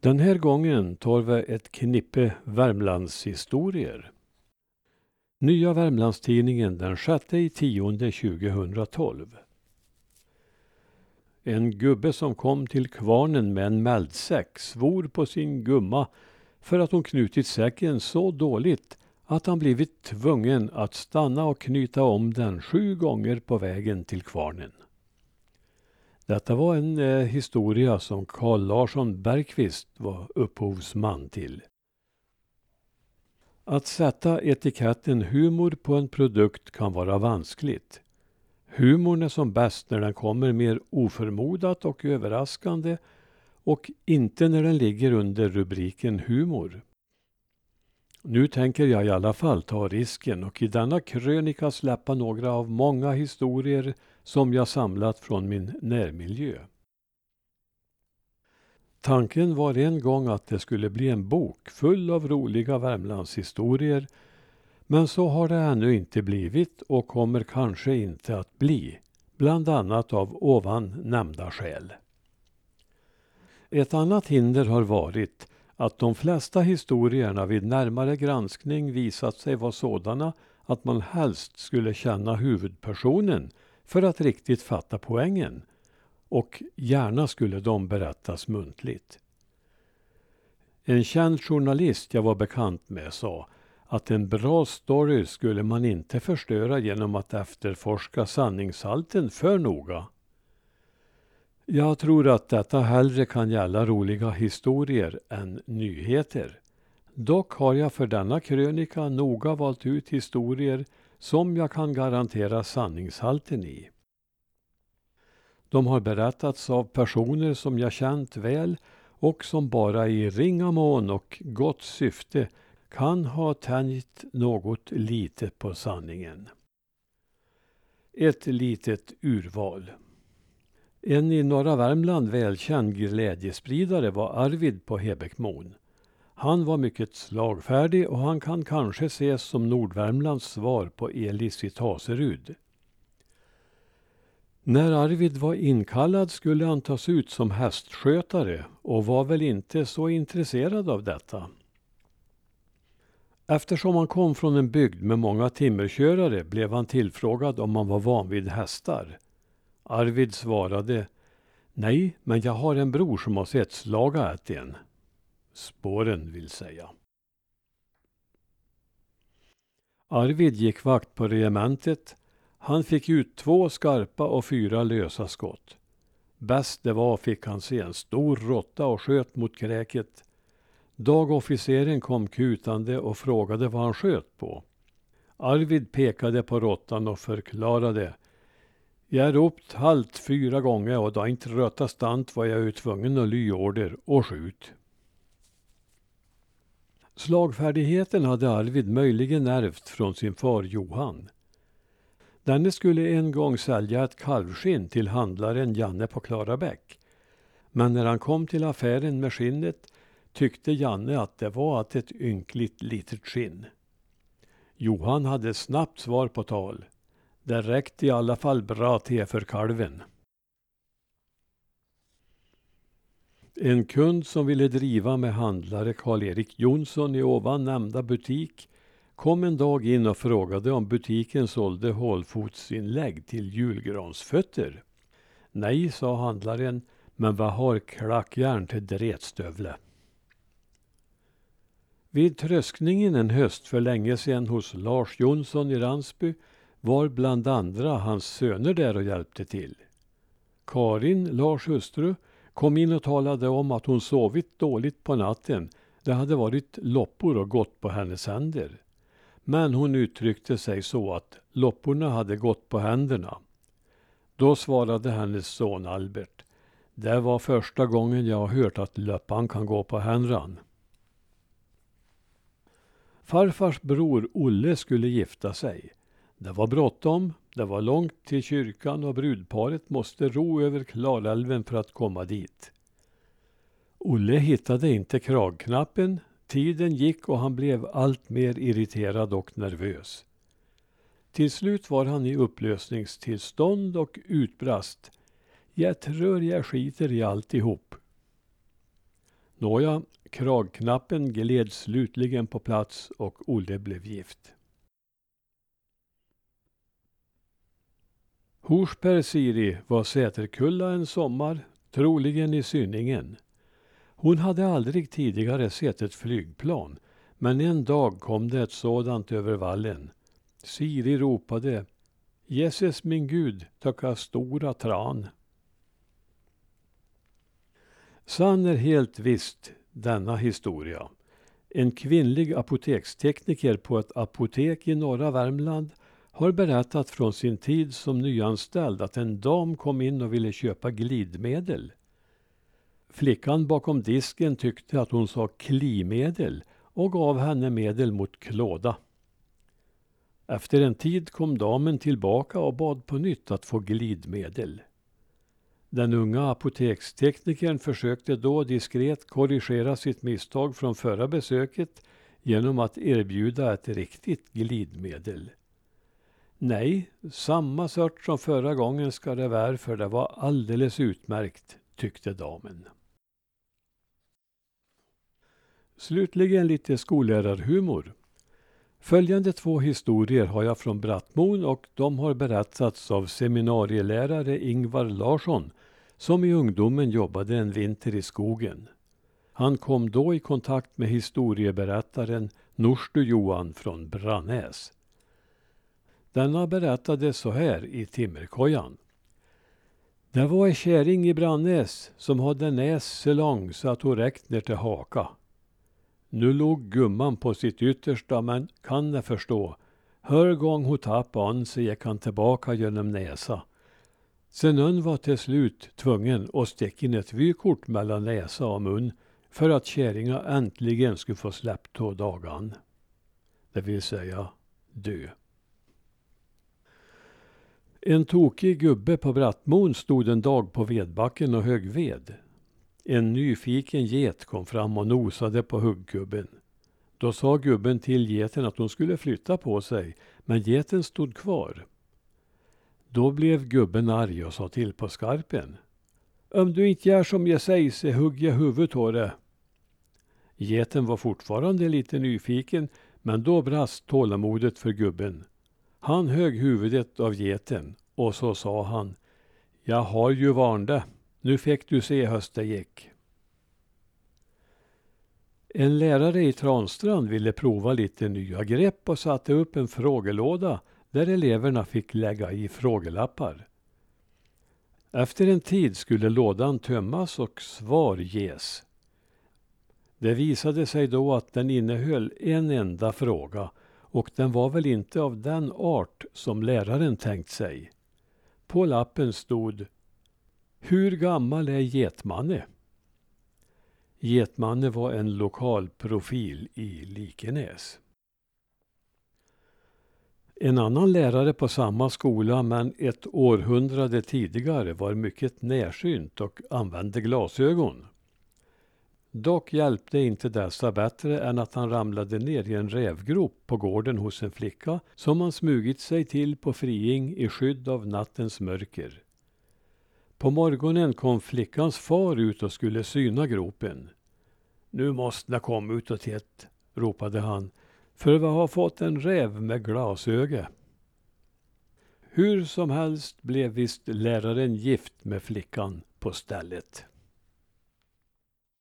Den här gången tar vi ett knippe Värmlandshistorier. Nya Värmlandstidningen den 6 i 10 2012. En gubbe som kom till kvarnen med en mäldsäck svor på sin gumma för att hon knutit säcken så dåligt att han blivit tvungen att stanna och knyta om den sju gånger på vägen till kvarnen. Detta var en eh, historia som Carl Larsson Bergqvist var upphovsman till. Att sätta etiketten humor på en produkt kan vara vanskligt. Humorn är som bäst när den kommer mer oförmodat och överraskande och inte när den ligger under rubriken humor. Nu tänker jag i alla fall ta risken och i denna krönika släppa några av många historier som jag samlat från min närmiljö. Tanken var en gång att det skulle bli en bok full av roliga Värmlandshistorier men så har det ännu inte blivit och kommer kanske inte att bli, bland annat av ovan nämnda skäl. Ett annat hinder har varit att de flesta historierna vid närmare granskning visat sig vara sådana att man helst skulle känna huvudpersonen för att riktigt fatta poängen och gärna skulle de berättas muntligt. En känd journalist jag var bekant med sa att en bra story skulle man inte förstöra genom att efterforska sanningshalten för noga. Jag tror att detta hellre kan gälla roliga historier än nyheter. Dock har jag för denna krönika noga valt ut historier som jag kan garantera sanningshalten i. De har berättats av personer som jag känt väl och som bara i ringa mån och gott syfte kan ha tänjt något litet på sanningen. Ett litet urval. En i norra Värmland välkänd glädjespridare var Arvid på Hebekmon. Han var mycket slagfärdig och han kan kanske ses som Nordvärmlands svar på Elis i Taserud. När Arvid var inkallad skulle han tas ut som hästskötare och var väl inte så intresserad av detta. Eftersom han kom från en bygd med många timmerkörare blev han tillfrågad om han var van vid hästar. Arvid svarade Nej, men jag har en bror som har sett slaga ät en. Spåren vill säga. Arvid gick vakt på regementet. Han fick ut två skarpa och fyra lösa skott. Bäst det var fick han se en stor råtta och sköt mot kräket. Dagofficeren kom kutande och frågade vad han sköt på. Arvid pekade på råttan och förklarade jag ropt halt fyra gånger och då inte röta stant var jag ju tvungen att ly order och skjut. Slagfärdigheten hade Arvid möjligen ärvt från sin far Johan. Denne skulle en gång sälja ett kalvskinn till handlaren Janne på Klarabäck. Men när han kom till affären med skinnet tyckte Janne att det var att ett ynkligt litet skinn. Johan hade snabbt svar på tal. Det räckte i alla fall bra till för kalven. En kund som ville driva med handlare Karl-Erik Jonsson i ovan nämnda butik kom en dag in och frågade om butiken sålde hålfotsinlägg till julgransfötter. Nej, sa handlaren, men vad har klackjärn till dretstövle? Vid tröskningen en höst för länge sedan hos Lars Jonsson i Ransby var bland andra hans söner där och hjälpte till. Karin, Lars hustru, kom in och talade om att hon sovit dåligt på natten. Det hade varit loppor och gått på hennes händer. Men hon uttryckte sig så att lopporna hade gått på händerna. Då svarade hennes son Albert. Det var första gången jag har hört att löppan kan gå på händerna. Farfars bror Olle skulle gifta sig. Det var bråttom, det var långt till kyrkan och brudparet måste ro över Klarälven för att komma dit. Olle hittade inte kragknappen, tiden gick och han blev allt mer irriterad och nervös. Till slut var han i upplösningstillstånd och utbrast. Jag tror jag skiter i alltihop. Nåja, kragknappen gled slutligen på plats och Olle blev gift. Horsberg Siri var Säterkulla en sommar, troligen i Synningen. Hon hade aldrig tidigare sett ett flygplan, men en dag kom det ett sådant över vallen. Siri ropade Jesus min Gud, tacka stora tran. Sann är helt visst denna historia. En kvinnlig apotekstekniker på ett apotek i norra Värmland har berättat från sin tid som nyanställd att en dam kom in och ville köpa glidmedel. Flickan bakom disken tyckte att hon sa klimedel och gav henne medel mot klåda. Efter en tid kom damen tillbaka och bad på nytt att få glidmedel. Den unga apoteksteknikern försökte då diskret korrigera sitt misstag från förra besöket genom att erbjuda ett riktigt glidmedel. Nej, samma sort som förra gången ska det vara för det var alldeles utmärkt, tyckte damen. Slutligen lite skollärarhumor. Följande två historier har jag från Brattmon och de har berättats av seminarielärare Ingvar Larsson som i ungdomen jobbade en vinter i skogen. Han kom då i kontakt med historieberättaren Norstu Johan från Brannäs. Denna berättade så här i timmerkojan. Det var en käring i Brannäs som hade näs så lång så att hon räckte ner till haka. Nu låg gumman på sitt yttersta men kan ni förstå. Hör gång hon tappade an så gick han tillbaka genom näsa. Sen hon var till slut tvungen att sticka in ett vykort mellan näsa och mun för att käringa äntligen skulle få släppt på dagan. Det vill säga dö. En tokig gubbe på Brattmon stod en dag på vedbacken och högg ved. En nyfiken get kom fram och nosade på hugggubben. Då sa gubben till geten att hon skulle flytta på sig, men geten stod kvar. Då blev gubben arg och sa till på skarpen. Om du inte gör som jag säger så hugger jag huvudet av det. Geten var fortfarande lite nyfiken, men då brast tålamodet för gubben. Han högg huvudet av geten och så sa han. Jag har ju varnat. Nu fick du se höst det gick. En lärare i Transtrand ville prova lite nya grepp och satte upp en frågelåda där eleverna fick lägga i frågelappar. Efter en tid skulle lådan tömmas och svar ges. Det visade sig då att den innehöll en enda fråga och den var väl inte av den art som läraren tänkt sig. På lappen stod Hur gammal är Getmanne? Getmanne var en lokal profil i Likenäs. En annan lärare på samma skola men ett århundrade tidigare var mycket närsynt och använde glasögon. Dock hjälpte inte dessa bättre än att han ramlade ner i en rävgrop på gården hos en flicka som han smugit sig till på friing i skydd av nattens mörker. På morgonen kom flickans far ut och skulle syna gropen. Nu måste jag komma ut och titta, ropade han, för vi har fått en räv med glasöga. Hur som helst blev visst läraren gift med flickan på stället.